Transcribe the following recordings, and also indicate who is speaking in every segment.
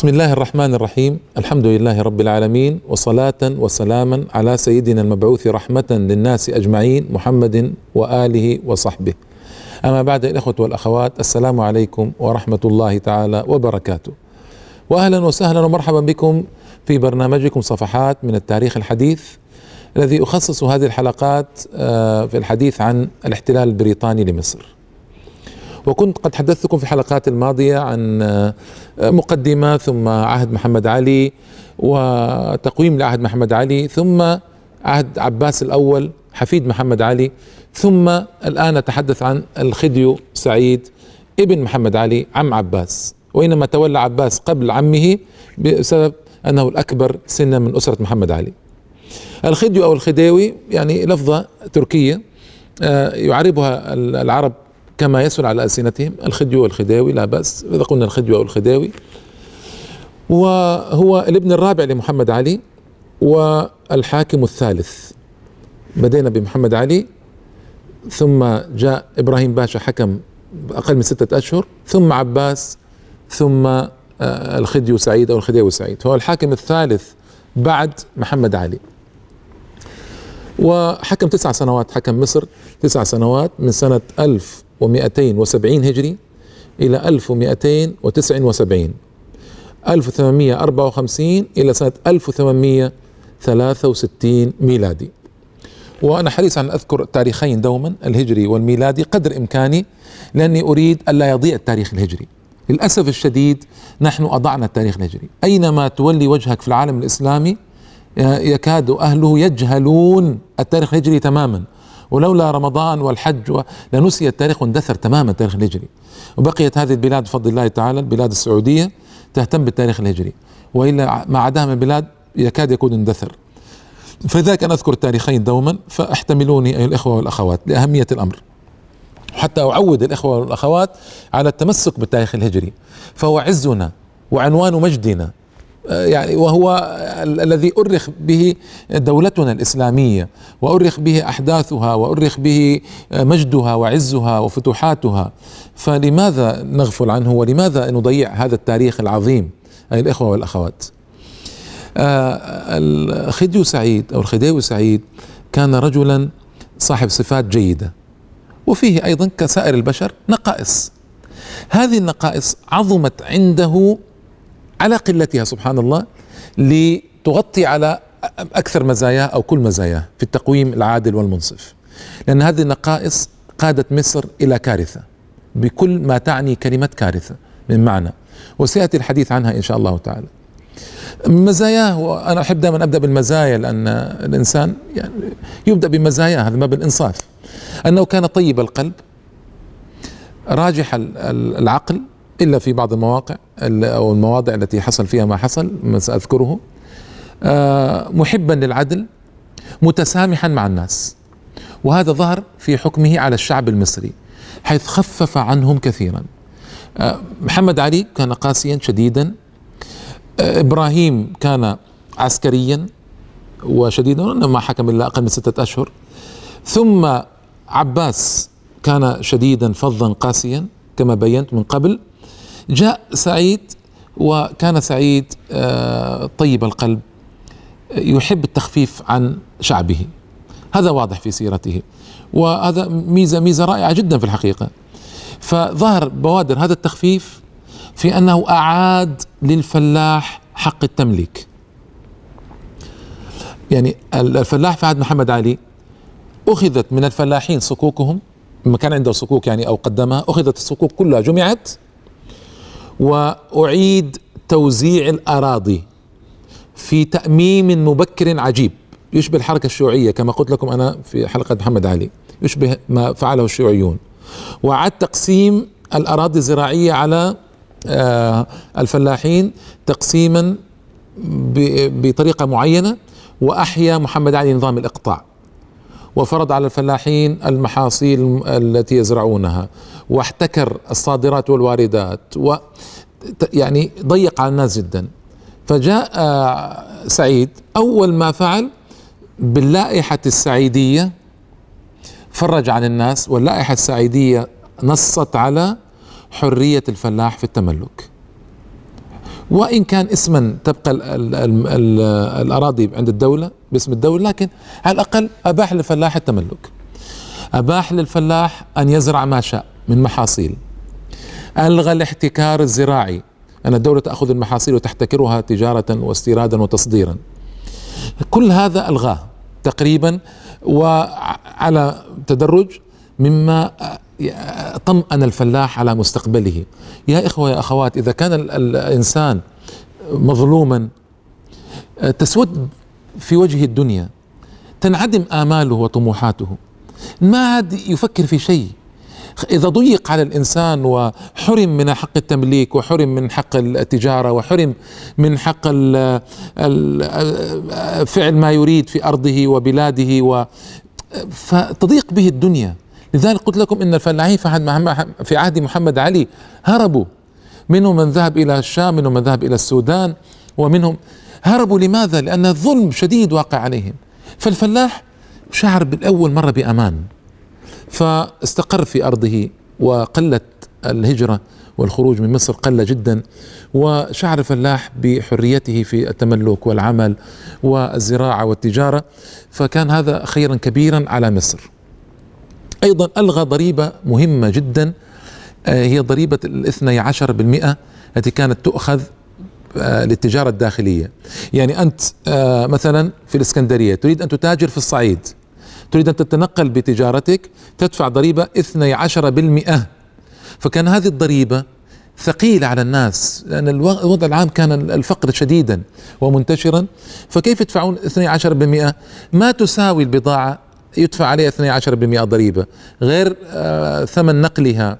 Speaker 1: بسم الله الرحمن الرحيم الحمد لله رب العالمين وصلاة وسلاما على سيدنا المبعوث رحمة للناس أجمعين محمد وآله وصحبه أما بعد الإخوة والأخوات السلام عليكم ورحمة الله تعالى وبركاته وأهلا وسهلا ومرحبا بكم في برنامجكم صفحات من التاريخ الحديث الذي أخصص هذه الحلقات آه، في الحديث عن الاحتلال البريطاني لمصر. وكنت قد حدثتكم في الحلقات الماضية عن آه، مقدمة ثم عهد محمد علي وتقويم لعهد محمد علي ثم عهد عباس الأول حفيد محمد علي ثم الآن نتحدث عن الخديو سعيد ابن محمد علي عم عباس. وإنما تولى عباس قبل عمه بسبب أنه الأكبر سنا من أسرة محمد علي. الخديو أو الخديوي يعني لفظة تركية آه، يعربها العرب كما يسهل على ألسنتهم الخديو والخديوي لا بأس إذا قلنا الخديو أو الخديوي وهو الابن الرابع لمحمد علي والحاكم الثالث. بدينا بمحمد علي ثم جاء إبراهيم باشا حكم أقل من ستة أشهر ثم عباس ثم آه، الخديو سعيد أو الخديوي سعيد. هو الحاكم الثالث بعد محمد علي. وحكم تسع سنوات حكم مصر تسع سنوات من سنة 1270 هجري إلى 1279 1854 إلى سنة 1863 ميلادي. وأنا حريص أن أذكر التاريخين دوما الهجري والميلادي قدر إمكاني لأني أريد ألا يضيع التاريخ الهجري. للأسف الشديد نحن أضعنا التاريخ الهجري. أينما تولي وجهك في العالم الإسلامي يكاد أهله يجهلون التاريخ الهجري تماما. ولولا رمضان والحج لنسي التاريخ واندثر تماما التاريخ الهجري. وبقيت هذه البلاد بفضل الله تعالى البلاد السعودية تهتم بالتاريخ الهجري. وإلا ما عداها من بلاد يكاد يكون اندثر. فلذلك أنا أذكر التاريخين دوما فاحتملوني أيها الإخوة والأخوات لأهمية الأمر. حتى أعود الإخوة والأخوات على التمسك بالتاريخ الهجري. فهو عزنا وعنوان مجدنا يعني وهو الذي أرخ به دولتنا الإسلامية وأرخ به أحداثها وأرخ به مجدها وعزها وفتوحاتها. فلماذا نغفل عنه؟ ولماذا نضيع هذا التاريخ العظيم؟ أي الإخوة والأخوات آه، الخديو سعيد أو الخديوي سعيد كان رجلا صاحب صفات جيدة وفيه أيضا كسائر البشر نقائص. هذه النقائص عظمت عنده على قلتها سبحان الله لتغطي على أكثر مزاياه أو كل مزاياه في التقويم العادل والمنصف. لأن هذه النقائص قادت مصر إلى كارثة بكل ما تعني كلمة كارثة من معنى. وسيأتي الحديث عنها إن شاء الله تعالى. مزاياه وأنا أحب دائما أبدأ بالمزايا لأن الإنسان يعني يبدأ بمزاياه هذا ما بالإنصاف. أنه كان طيب القلب راجح العقل إلا في بعض المواقع أو المواضع التي حصل فيها ما حصل ما سأذكره. آه، محبا للعدل متسامحا مع الناس. وهذا ظهر في حكمه على الشعب المصري حيث خفف عنهم كثيرا. آه، محمد علي كان قاسيا شديدا. آه، إبراهيم كان عسكريا وشديدا ما حكم إلا أقل من ستة أشهر. ثم عباس كان شديدا فظا قاسيا كما بينت من قبل. جاء سعيد وكان سعيد آه، طيب القلب يحب التخفيف عن شعبه. هذا واضح في سيرته وهذا ميزة ميزة رائعة جدا في الحقيقة. فظهر بوادر هذا التخفيف في أنه أعاد للفلاح حق التمليك. يعني الفلاح في عهد محمد علي أخذت من الفلاحين صكوكهم ما كان عنده صكوك يعني أو قدمها أخذت الصكوك كلها جمعت وأعيد توزيع الأراضي في تأميم مبكر عجيب. يشبه الحركة الشيوعية كما قلت لكم أنا في حلقة محمد علي. يشبه ما فعله الشيوعيون. وعاد تقسيم الأراضي الزراعية على آه، الفلاحين تقسيما بطريقة معينة وأحيا محمد علي نظام الإقطاع. وفرض على الفلاحين المحاصيل التي يزرعونها. واحتكر الصادرات والواردات. و يعني ضيق على الناس جدا. فجاء آه، سعيد. أول ما فعل باللائحة السعيدية فرج عن الناس واللائحة السعيدية نصت على حرية الفلاح في التملك. وإن كان اسما تبقى ال ال ال ال الأراضي عند الدولة باسم الدولة لكن على الأقل أباح للفلاح التملك. أباح للفلاح أن يزرع ما شاء من محاصيل. ألغى الاحتكار الزراعي أن الدولة تأخذ المحاصيل وتحتكرها تجارة واستيرادا وتصديرا. كل هذا ألغاه تقريبا وعلى تدرج مما طمأن الفلاح على مستقبله. يا إخوة يا أخوات إذا كان الإنسان مظلوما تسود في وجه الدنيا تنعدم آماله وطموحاته. ما عاد يفكر في شيء. إذا ضيق على الإنسان وحرم من حق التمليك وحرم من حق التجارة وحرم من حق فعل ما يريد في أرضه وبلاده و فتضيق به الدنيا. لذلك قلت لكم إن الفلاحين في عهد محمد علي هربوا. منهم من ذهب إلى الشام منهم من ذهب إلى السودان ومنهم هربوا لماذا؟ لأن الظلم شديد واقع عليهم. فالفلاح شعر بالأول مره بأمان. فاستقر في أرضه وقلت الهجرة والخروج من مصر قل جدا وشعر الفلاح بحريته في التملك والعمل والزراعة والتجارة. فكان هذا خيرا كبيرا على مصر. أيضا ألغى ضريبة مهمة جدا آه، هي ضريبة الاثني عشر بالمئة التي كانت تؤخذ للتجارة الداخلية. يعني أنت آه، مثلا في الإسكندرية تريد أن تتاجر في الصعيد. تريد أن تتنقل بتجارتك تدفع ضريبة اثني عشر بالمئة. فكان هذه الضريبة ثقيلة على الناس لأن الوضع العام كان الفقر شديدا ومنتشرا. فكيف يدفعون 12% ما تساوي البضاعة يدفع عليها 12% ضريبة غير آه، ثمن نقلها.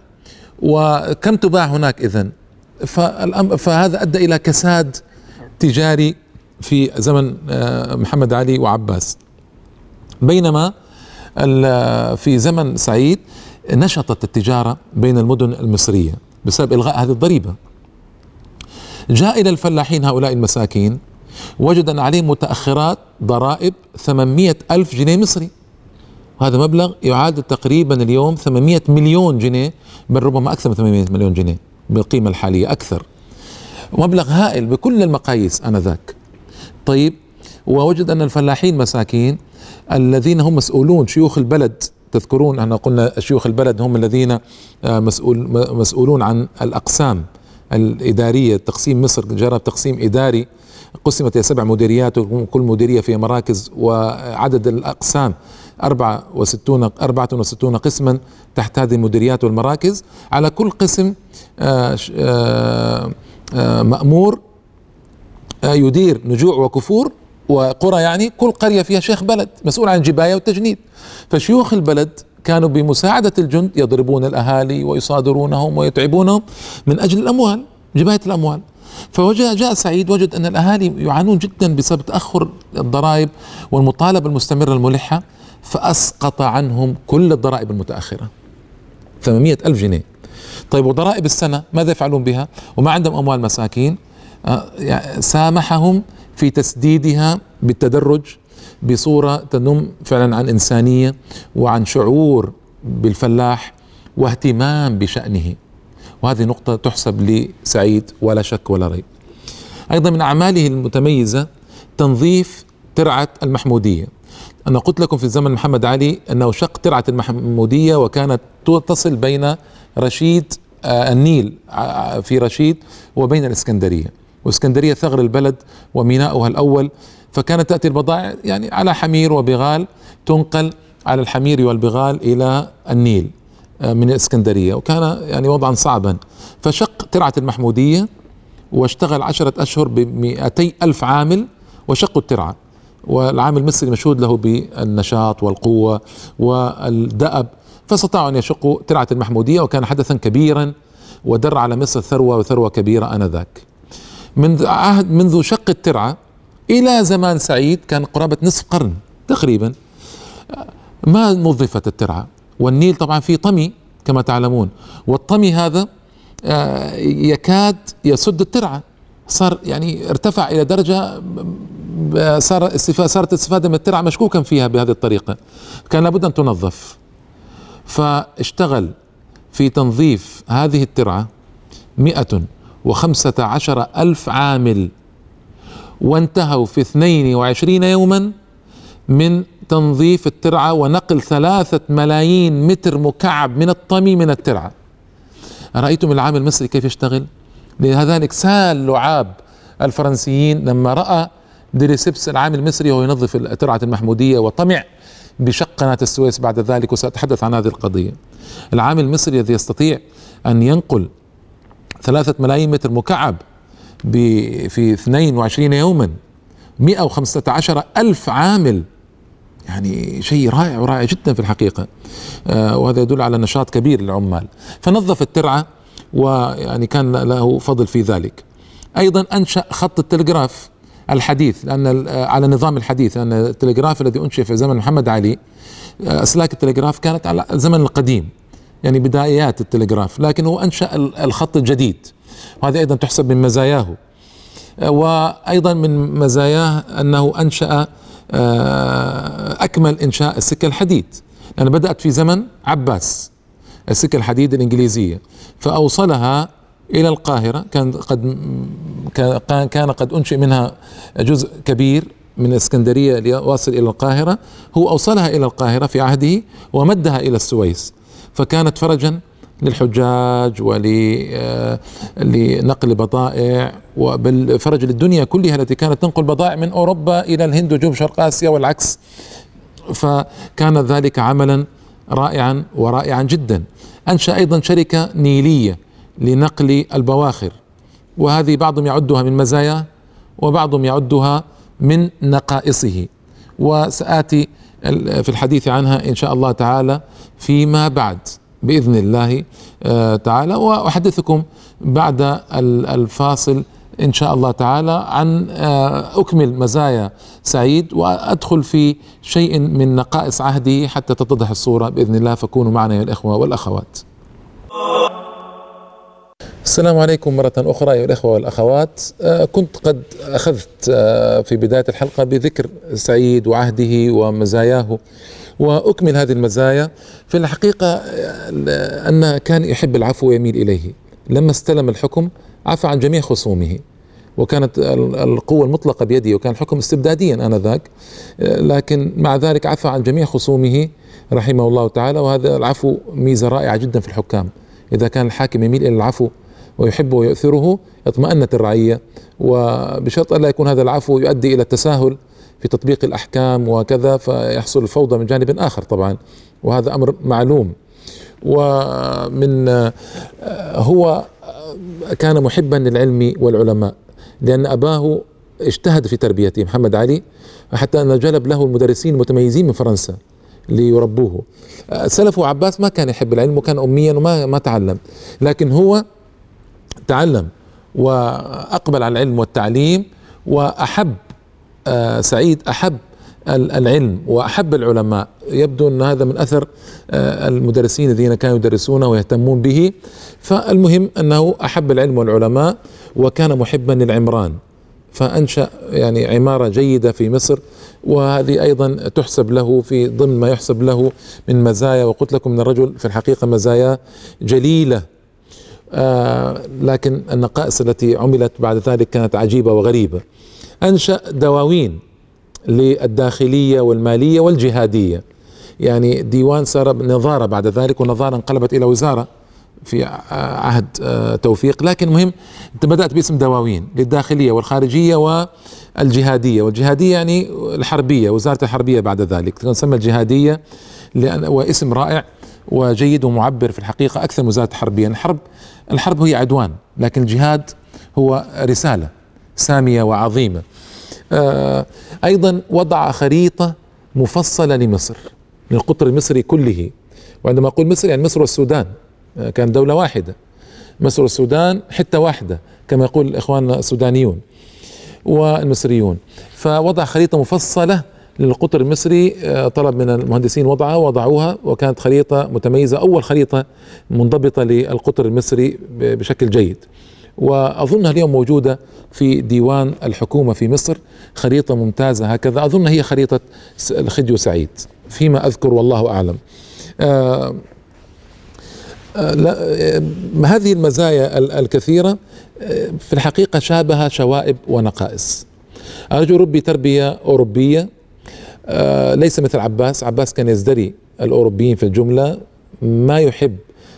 Speaker 1: وكم تباع هناك إذا فهذا أدى إلى كساد تجاري في زمن آه، محمد علي وعباس. بينما في زمن سعيد نشطت التجارة بين المدن المصرية بسبب إلغاء هذه الضريبة. جاء إلى الفلاحين هؤلاء المساكين وجد أن عليهم متأخرات ضرائب 800 ألف جنيه مصري. وهذا مبلغ يعادل تقريبا اليوم 800 مليون جنيه بل ربما أكثر من 800 مليون جنيه. بالقيمة الحالية أكثر. مبلغ هائل بكل المقاييس آنذاك. طيب ووجد أن الفلاحين مساكين الذين هم مسؤولون شيوخ البلد. تذكرون أن قلنا شيوخ البلد هم الذين آه، مسؤول مسؤولون عن الأقسام الإدارية. تقسيم مصر جرى تقسيم إداري. قسمت إلى سبع مديريات وكل مديرية فيها مراكز وعدد الأقسام 64 64 قسما تحت هذه المديريات والمراكز. على كل قسم آه، آه، آه، مأمور يدير نجوع وكفور وقرى. يعني كل قرية فيها شيخ بلد مسؤول عن الجباية والتجنيد فشيوخ البلد كانوا بمساعدة الجند يضربون الأهالي ويصادرونهم ويتعبونهم من أجل الأموال جباية الأموال. فوجاء جاء سعيد وجد أن الأهالي يعانون جدا بسبب تأخر الضرائب والمطالبة المستمرة الملحة. فأسقط عنهم كل الضرائب المتأخرة. 800 ألف جنيه. طيب وضرائب السنة ماذا يفعلون بها؟ وما عندهم أموال مساكين آه، سامحهم في تسديدها بالتدرج بصورة تنم فعلا عن إنسانية وعن شعور بالفلاح واهتمام بشأنه. وهذه نقطة تحسب لسعيد ولا شك ولا ريب. أيضا من أعماله المتميزة تنظيف ترعة المحمودية. أنا قلت لكم في زمن محمد علي أنه شق ترعة المحمودية وكانت تصل بين رشيد آه، النيل آه، في رشيد وبين الإسكندرية وإسكندرية ثغر البلد وميناؤها الأول فكانت تأتي البضائع يعني على حمير وبغال تنقل على الحمير والبغال إلى النيل آه، من الإسكندرية وكان يعني وضعا صعبا. فشق ترعة المحمودية واشتغل عشرة أشهر بمئتي ألف عامل وشقوا الترعة. والعام المصري مشهود له بالنشاط والقوة والدأب فاستطاعوا أن يشقوا ترعة المحمودية وكان حدثا كبيرا ودر على مصر ثروة وثروة كبيرة آنذاك. منذ عهد منذ شق الترعة إلى زمان سعيد كان قرابة نصف قرن تقريبا ما نظفت الترعة؟ والنيل طبعا فيه طمي كما تعلمون والطمي هذا آه، يكاد يسد الترعة. صار يعني ارتفع إلى درجة صار صارت الاستفادة من الترعة مشكوكا فيها بهذه الطريقة. كان لابد أن تنظف. فاشتغل في تنظيف هذه وخمسة عشر ألف عامل وانتهوا في 22 يوما من تنظيف الترعة ونقل ثلاثة ملايين متر مكعب من الطمي من الترعة. رأيتم العامل المصري كيف يشتغل؟ لذلك سال لعاب الفرنسيين لما رأى ديريسبس العامل المصري وهو ينظف الترعة المحمودية وطمع بشق قناة السويس بعد ذلك وسأتحدث عن هذه القضية. العامل المصري الذي يستطيع أن ينقل ثلاثة ملايين متر مكعب في 22 يوما 115 ألف عامل. يعني شيء رائع ورائع جدا في الحقيقة. آه وهذا يدل على نشاط كبير للعمال. فنظف الترعة ويعني كان له فضل في ذلك. أيضا أنشأ خط التلغراف الحديث لأن على النظام الحديث لأن التلغراف الذي أنشئ في زمن محمد علي آه، أسلاك التلغراف كانت على الزمن القديم يعني بدايات التلغراف لكن هو أنشأ الخط الجديد. وهذه أيضا تحسب من مزاياه. آه، وأيضا من مزاياه أنه أنشأ آه، أكمل إنشاء السكة الحديد لأن بدأت في زمن عباس. السكة الحديد الإنجليزية. فأوصلها إلى القاهرة. كان قد كان قد أنشئ منها جزء كبير من الإسكندرية ليواصل إلى القاهرة. هو أوصلها إلى القاهرة في عهده ومدها إلى السويس. فكانت فرجا للحجاج ولنقل آه، بضائع وبل فرج للدنيا كلها التي كانت تنقل بضائع من أوروبا إلى الهند وجنوب شرق آسيا والعكس. فكان ذلك عملا رائعا ورائعا جدا. أنشأ أيضا شركة نيلية لنقل البواخر وهذه بعضهم يعدها من مزايا وبعضهم يعدها من نقائصه. وسآتي في الحديث عنها إن شاء الله تعالى فيما بعد بإذن الله آه، تعالى. وأحدثكم بعد الفاصل إن شاء الله تعالى عن آه، أكمل مزايا سعيد وأدخل في شيء من نقائص عهده حتى تتضح الصورة بإذن الله. فكونوا معنا يا الإخوة والأخوات. السلام عليكم مرة أخرى أيها الأخوة والأخوات. آه، كنت قد أخذت في بداية الحلقة بذكر سعيد وعهده ومزاياه وأكمل هذه المزايا. في الحقيقة أن كان يحب العفو ويميل إليه. لما استلم الحكم عفى عن جميع خصومه. وكانت القوة المطلقة بيده وكان الحكم استبداديا آنذاك. لكن مع ذلك عفى عن جميع خصومه رحمه الله تعالى وهذا العفو ميزة رائعة جدا في الحكام. إذا كان الحاكم يميل إلى العفو ويحبه ويؤثره اطمأنت الرعية. وبشرط ألا يكون هذا العفو يؤدي إلى التساهل في تطبيق الأحكام وكذا فيحصل الفوضى من جانب آخر طبعا. وهذا أمر معلوم. ومن آه، هو كان محبا للعلم والعلماء. لأن أباه اجتهد في تربيته محمد علي حتى أن جلب له المدرسين المتميزين من فرنسا ليربوه. سلفه عباس ما كان يحب العلم وكان اميا وما ما تعلم لكن هو تعلم وأقبل على العلم والتعليم وأحب آه، سعيد أحب العلم وأحب العلماء. يبدو أن هذا من أثر آه، المدرسين الذين كانوا يدرسونه ويهتمون به. فالمهم أنه أحب العلم والعلماء وكان محبا للعمران. فأنشأ يعني عمارة جيدة في مصر وهذه أيضا تحسب له في ضمن ما يحسب له من مزايا. وقلت لكم أن الرجل في الحقيقة مزايا جليلة. آه لكن النقائص التي عملت بعد ذلك كانت عجيبة وغريبة. أنشأ دواوين. للداخلية والمالية والجهادية. يعني ديوان صار نظارة بعد ذلك ونظارة انقلبت إلى وزارة في عهد آه، توفيق. لكن مهم انت بدأت باسم دواوين للداخلية والخارجية والجهادية. والجهادية يعني الحربية وزارة الحربية بعد ذلك. تسمى الجهادية لأن واسم رائع وجيد ومعبر في الحقيقة أكثر من وزارة الحربيه الحرب الحرب هي عدوان لكن الجهاد هو رسالة سامية وعظيمة. آه، أيضا وضع خريطة مفصلة لمصر للقطر المصري كله. وعندما أقول مصر يعني مصر والسودان آه، كان دولة واحدة. مصر والسودان حتة واحدة كما يقول الإخوان السودانيون والمصريون. فوضع خريطة مفصلة للقطر المصري آه، طلب من المهندسين وضعها وضعوها وكانت خريطة متميزة أول خريطة منضبطة للقطر المصري بشكل جيد. واظنها اليوم موجودة في ديوان الحكومة في مصر خريطة ممتازة هكذا. أظن هي خريطة الخديو سعيد فيما أذكر والله أعلم. آه آه، آه، هذه المزايا الكثيرة آه، في الحقيقة شابها شوائب ونقائص. الرجل ربي تربية أوروبية ليس مثل عباس. عباس كان يزدري الأوروبيين في الجملة ما يحب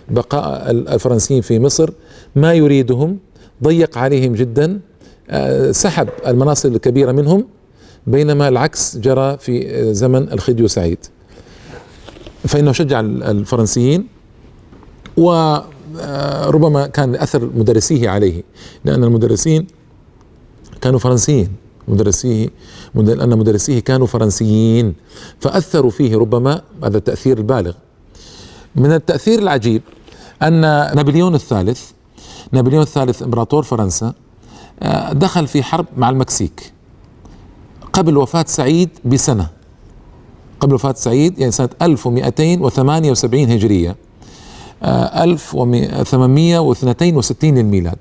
Speaker 1: بقاء الفرنسيين في مصر ما يريدهم ضيق عليهم جدا سحب المناصب الكبيرة منهم بينما العكس جرى في زمن الخديو سعيد فإنه شجع الفرنسيين وربما كان أثر مدرسيه عليه لأن المدرسين كانوا فرنسيين. مدرسيه لأن مدرسيه كانوا فرنسيين فأثروا فيه ربما هذا التأثير البالغ. من التأثير العجيب أن نابليون الثالث نابليون الثالث إمبراطور فرنسا آه، دخل في حرب مع المكسيك قبل وفاة سعيد بسنة. قبل وفاة سعيد يعني سنة 1278 هجرية 1862 للميلاد.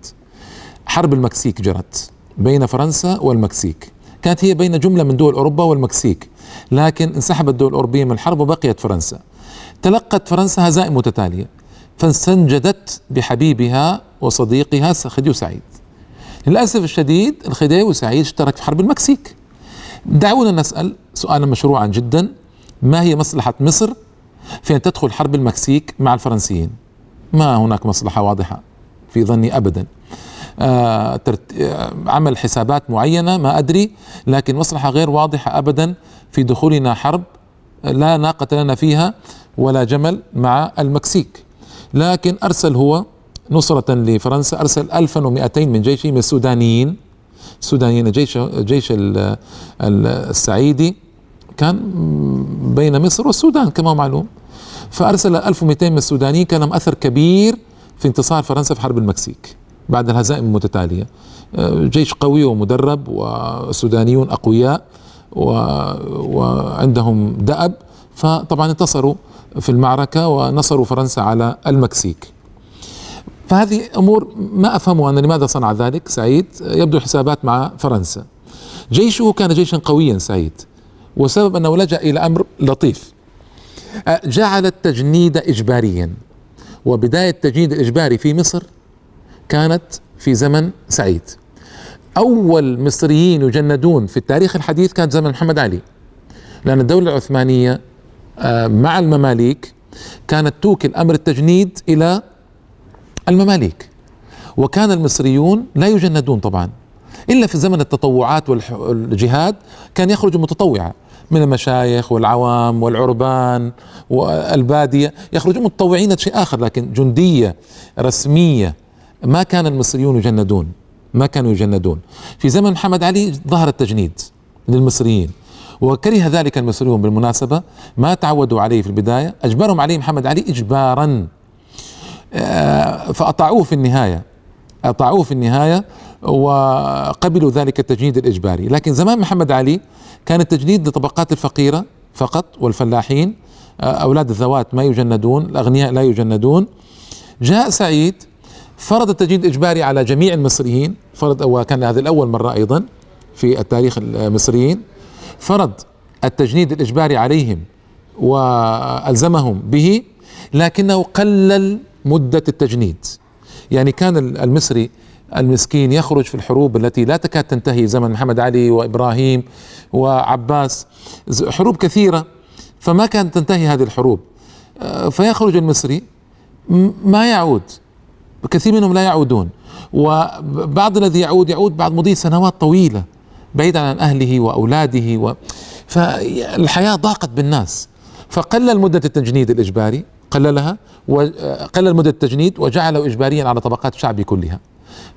Speaker 1: حرب المكسيك جرت بين فرنسا والمكسيك. كانت هي بين جملة من دول أوروبا والمكسيك لكن انسحبت الدول الأوروبية من الحرب وبقيت فرنسا. تلقت فرنسا هزائم متتالية فاستنجدت بحبيبها وصديقها خديو سعيد للأسف الشديد الخديوي سعيد اشترك في حرب المكسيك. دعونا نسأل سؤالا مشروعا جدا. ما هي مصلحة مصر في أن تدخل حرب المكسيك مع الفرنسيين؟ ما هناك مصلحة واضحة في ظني أبدا. آه عمل حسابات معينة ما أدري لكن مصلحة غير واضحة أبدا في دخولنا حرب لا ناقة لنا فيها ولا جمل مع المكسيك. لكن أرسل هو نصرة لفرنسا أرسل 1200 من جيشه من السودانيين. السودانيين جيش جيش السعيدي كان بين مصر والسودان كما معلوم. فأرسل 1200 من السودانيين. كان لهم أثر كبير في انتصار فرنسا في حرب المكسيك بعد الهزائم المتتالية. جيش قوي ومدرب وسودانيون أقوياء وعندهم دأب. فطبعا انتصروا في المعركة ونصروا فرنسا على المكسيك. فهذه أمور ما أفهمها أن لماذا صنع ذلك سعيد؟ يبدو حسابات مع فرنسا. جيشه كان جيشا قويا سعيد. وسبب أنه لجأ إلى أمر لطيف. جعل التجنيد إجباريا. وبداية التجنيد الإجباري في مصر كانت في زمن سعيد. أول مصريين يجندون في التاريخ الحديث كانت زمن محمد علي. لأن الدولة العثمانية آه، مع المماليك كانت توكل أمر التجنيد إلى المماليك. وكان المصريون لا يجندون طبعا إلا في زمن التطوعات والجهاد كان يخرج متطوعا من المشايخ والعوام والعربان والبادية يخرجون متطوعين شيء آخر لكن جندية رسمية ما كان المصريون يجندون ما كانوا يجندون. في زمن محمد علي ظهر التجنيد للمصريين وكره ذلك المصريون بالمناسبة ما تعودوا عليه في البداية. أجبرهم عليه محمد علي إجبارا. فأطاعوه في النهاية. أطاعوه في النهاية وقبلوا ذلك التجنيد الإجباري. لكن زمان محمد علي كان التجنيد للطبقات الفقيرة فقط والفلاحين آه، أولاد الذوات ما يجندون الأغنياء لا يجندون. جاء سعيد فرض التجنيد الإجباري على جميع المصريين فرض وكان هذه الأول مرة أيضا في التاريخ المصريين. فرض التجنيد الإجباري عليهم وألزمهم به لكنه قلل مدة التجنيد. يعني كان المصري المسكين يخرج في الحروب التي لا تكاد تنتهي زمن محمد علي وإبراهيم وعباس حروب كثيرة فما كانت تنتهي هذه الحروب. آه، فيخرج المصري ما يعود. كثير منهم لا يعودون. وبعض الذي يعود يعود بعد مضي سنوات طويلة بعيدا عن أهله وأولاده و فالحياة ضاقت بالناس. فقلل مده التجنيد الإجباري. قللها وقلل مدة التجنيد وجعله اجباريا على طبقات الشعب كلها.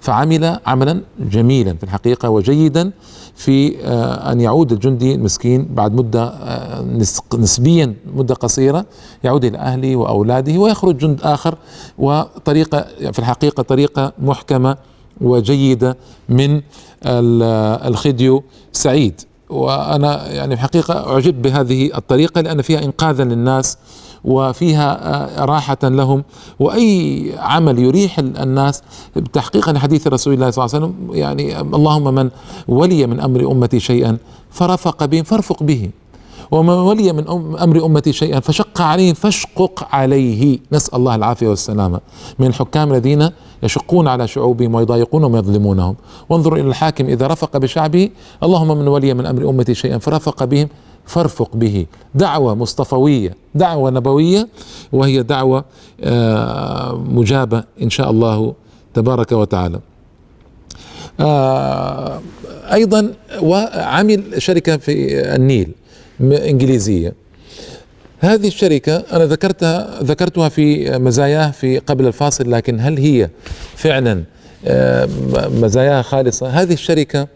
Speaker 1: فعمل عملا جميلا في الحقيقة وجيدا في آه، أن يعود الجندي المسكين بعد مدة آه، نسبيا مدة قصيرة يعود إلى أهله وأولاده ويخرج جند آخر وطريقة في الحقيقة طريقة محكمة وجيدة من الخديو سعيد. وأنا يعني في الحقيقة أعجبت بهذه الطريقة لأن فيها إنقاذا للناس وفيها آه، راحة لهم. وأي عمل يريح الناس تحقيقا حديث رسول الله صلى الله عليه وسلم يعني اللهم من ولي من أمر أمتي شيئا فرفق بهم فارفق به. ومن ولي من أمر أمتي شيئا فشق عليه فاشقق عليه. نسأل الله العافية والسلامة. من الحكام الذين يشقون على شعوبهم ويضايقونهم ويظلمونهم وانظر إلى الحاكم إذا رفق بشعبه اللهم من ولي من أمر أمتي شيئا فرفق بهم فارفق به. دعوة مصطفوية دعوة نبوية وهي دعوة آه، مجابة إن شاء الله تبارك وتعالى. آه، أيضا وعمل شركة في النيل إنجليزية. هذه الشركة أنا ذكرتها ذكرتها في مزاياه في قبل الفاصل لكن هل هي فعلا آه، مزاياها خالصة؟ هذه الشركة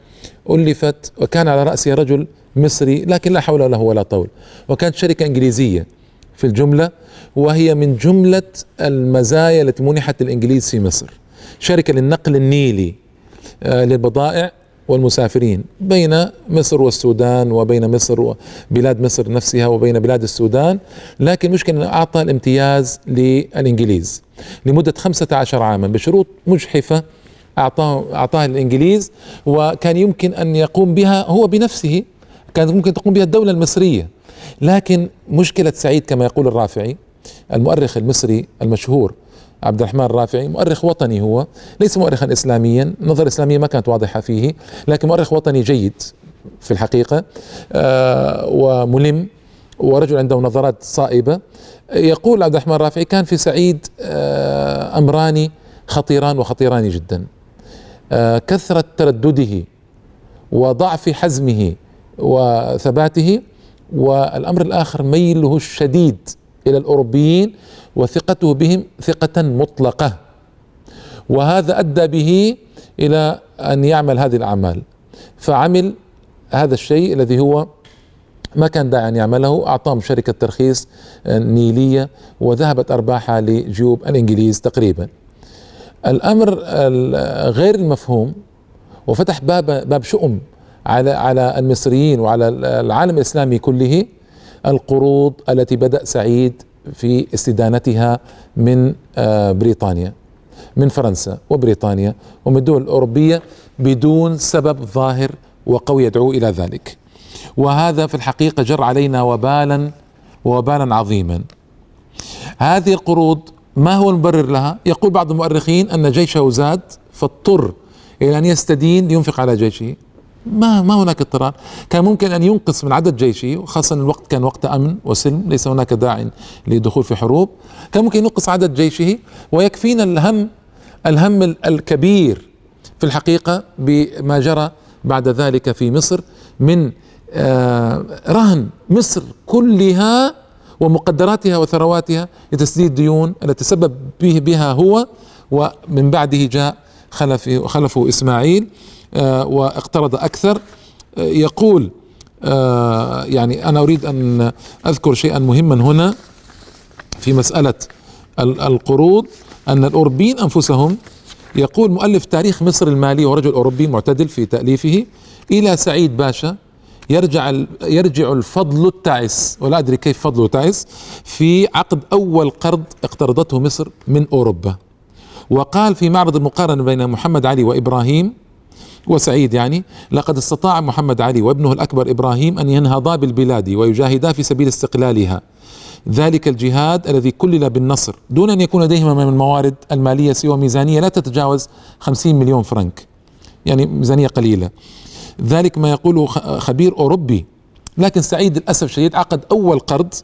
Speaker 1: ألفت وكان على راسها رجل مصري لكن لا حول له ولا طول. وكانت شركة إنجليزية في الجملة وهي من جملة المزايا التي منحت للانجليز في مصر. شركة للنقل النيلي آه، للبضائع والمسافرين بين مصر والسودان وبين مصر وبلاد مصر نفسها وبين بلاد السودان. لكن مشكلة أعطى الامتياز للإنجليز. لمدة 15 عاما بشروط مجحفة أعطاه أعطاها الإنجليز وكان يمكن أن يقوم بها هو بنفسه. كانت ممكن تقوم بها الدولة المصرية. لكن مشكلة سعيد كما يقول الرافعي المؤرخ المصري المشهور عبد الرحمن الرافعي مؤرخ وطني هو ليس مؤرخا اسلاميا النظرة الاسلامية ما كانت واضحة فيه لكن مؤرخ وطني جيد في الحقيقة آه وملم ورجل عنده نظرات صائبة. يقول عبد الرحمن الرافعي كان في سعيد آه أمران خطيران وخطيران جدا. آه كثرة تردده وضعف حزمه وثباته والأمر الآخر ميله الشديد إلى الأوروبيين وثقته بهم ثقة مطلقة. وهذا أدى به إلى أن يعمل هذه الأعمال. فعمل هذا الشيء الذي هو ما كان داعي أن يعمله أعطاهم شركة ترخيص نيلية وذهبت أرباحها لجيوب الإنجليز تقريبا. الأمر غير المفهوم وفتح باب باب شؤم على على المصريين وعلى العالم الإسلامي كله القروض التي بدأ سعيد في استدانتها من آه، بريطانيا من فرنسا وبريطانيا ومن الدول الأوروبية بدون سبب ظاهر وقوي يدعو إلى ذلك. وهذا في الحقيقة جر علينا وبالا وبالا عظيما. هذه القروض ما هو المبرر لها؟ يقول بعض المؤرخين أن جيشه زاد فاضطر إلى أن يستدين لينفق على جيشه. ما ما هناك اضطرار. كان ممكن أن ينقص من عدد جيشه وخاصة الوقت كان وقت أمن وسلم ليس هناك داع للدخول في حروب. كان ممكن ينقص عدد جيشه ويكفينا الهم الهم الكبير في الحقيقة بما جرى بعد ذلك في مصر من آه رهن مصر كلها ومقدراتها وثرواتها لتسديد ديون التي تسبب به بها هو ومن بعده جاء خلفه خلفه إسماعيل آه، واقترض أكثر. آه، يقول آه، يعني أنا أريد أن أذكر شيئا مهما هنا في مسألة القروض. أن الأوروبيين أنفسهم يقول مؤلف تاريخ مصر المالي ورجل أوروبي معتدل في تأليفه إلى سعيد باشا يرجع يرجع الفضل التعس ولا أدري كيف فضله تعس في عقد أول قرض اقترضته مصر من أوروبا. وقال في معرض المقارنة بين محمد علي وإبراهيم وسعيد يعني لقد استطاع محمد علي وابنه الأكبر إبراهيم أن ينهضا بالبلاد ويجاهدا في سبيل استقلالها. ذلك الجهاد الذي كلل بالنصر دون أن يكون لديهما من الموارد المالية سوى ميزانية لا تتجاوز خمسين مليون فرنك. يعني ميزانية قليلة. ذلك ما يقوله خبير أوروبي. لكن سعيد للأسف الشديد عقد أول قرض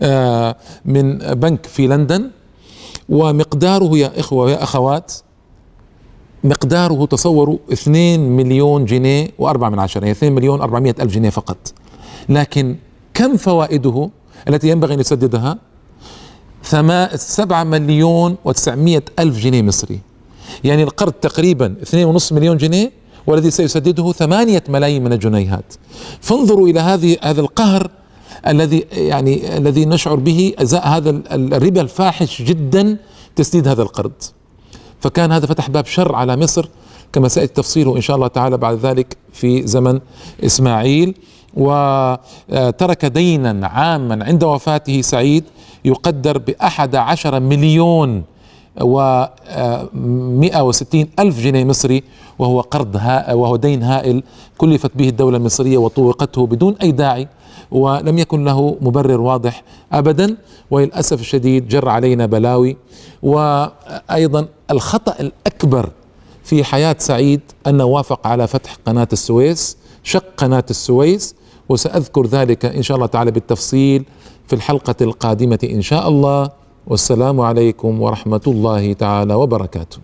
Speaker 1: آه، من بنك في لندن ومقداره يا إخوة ويا أخوات مقداره تصوروا 2 مليون جنيه و4 من عشرة يعني 2 مليون 400 ألف جنيه فقط. لكن كم فوائده التي ينبغي أن يسددها سبعة مليون وتسعمائة ألف جنيه مصري. يعني القرض تقريبا اثنين ونصف مليون جنيه والذي سيسدده ثمانية ملايين من الجنيهات. فانظروا إلى هذه هذا القهر الذي يعني الذي نشعر به أزاء هذا الربا الفاحش جدا تسديد هذا القرض. فكان هذا فتح باب شر على مصر كما سيأتي تفصيله إن شاء الله تعالى بعد ذلك في زمن إسماعيل. وترك دينا عاما عند وفاته سعيد يقدر بأحد عشر مليون و 160 ألف جنيه مصري وهو قرض وهو دين هائل كلفت به الدولة المصرية وطوقته بدون أي داعي. ولم يكن له مبرر واضح ابدا وللأسف الشديد جر علينا بلاوي. وأيضا الخطأ الأكبر في حياة سعيد أنه وافق على فتح قناة السويس شق قناة السويس. وسأذكر ذلك إن شاء الله تعالى بالتفصيل في الحلقة القادمة إن شاء الله. والسلام عليكم ورحمة الله تعالى وبركاته.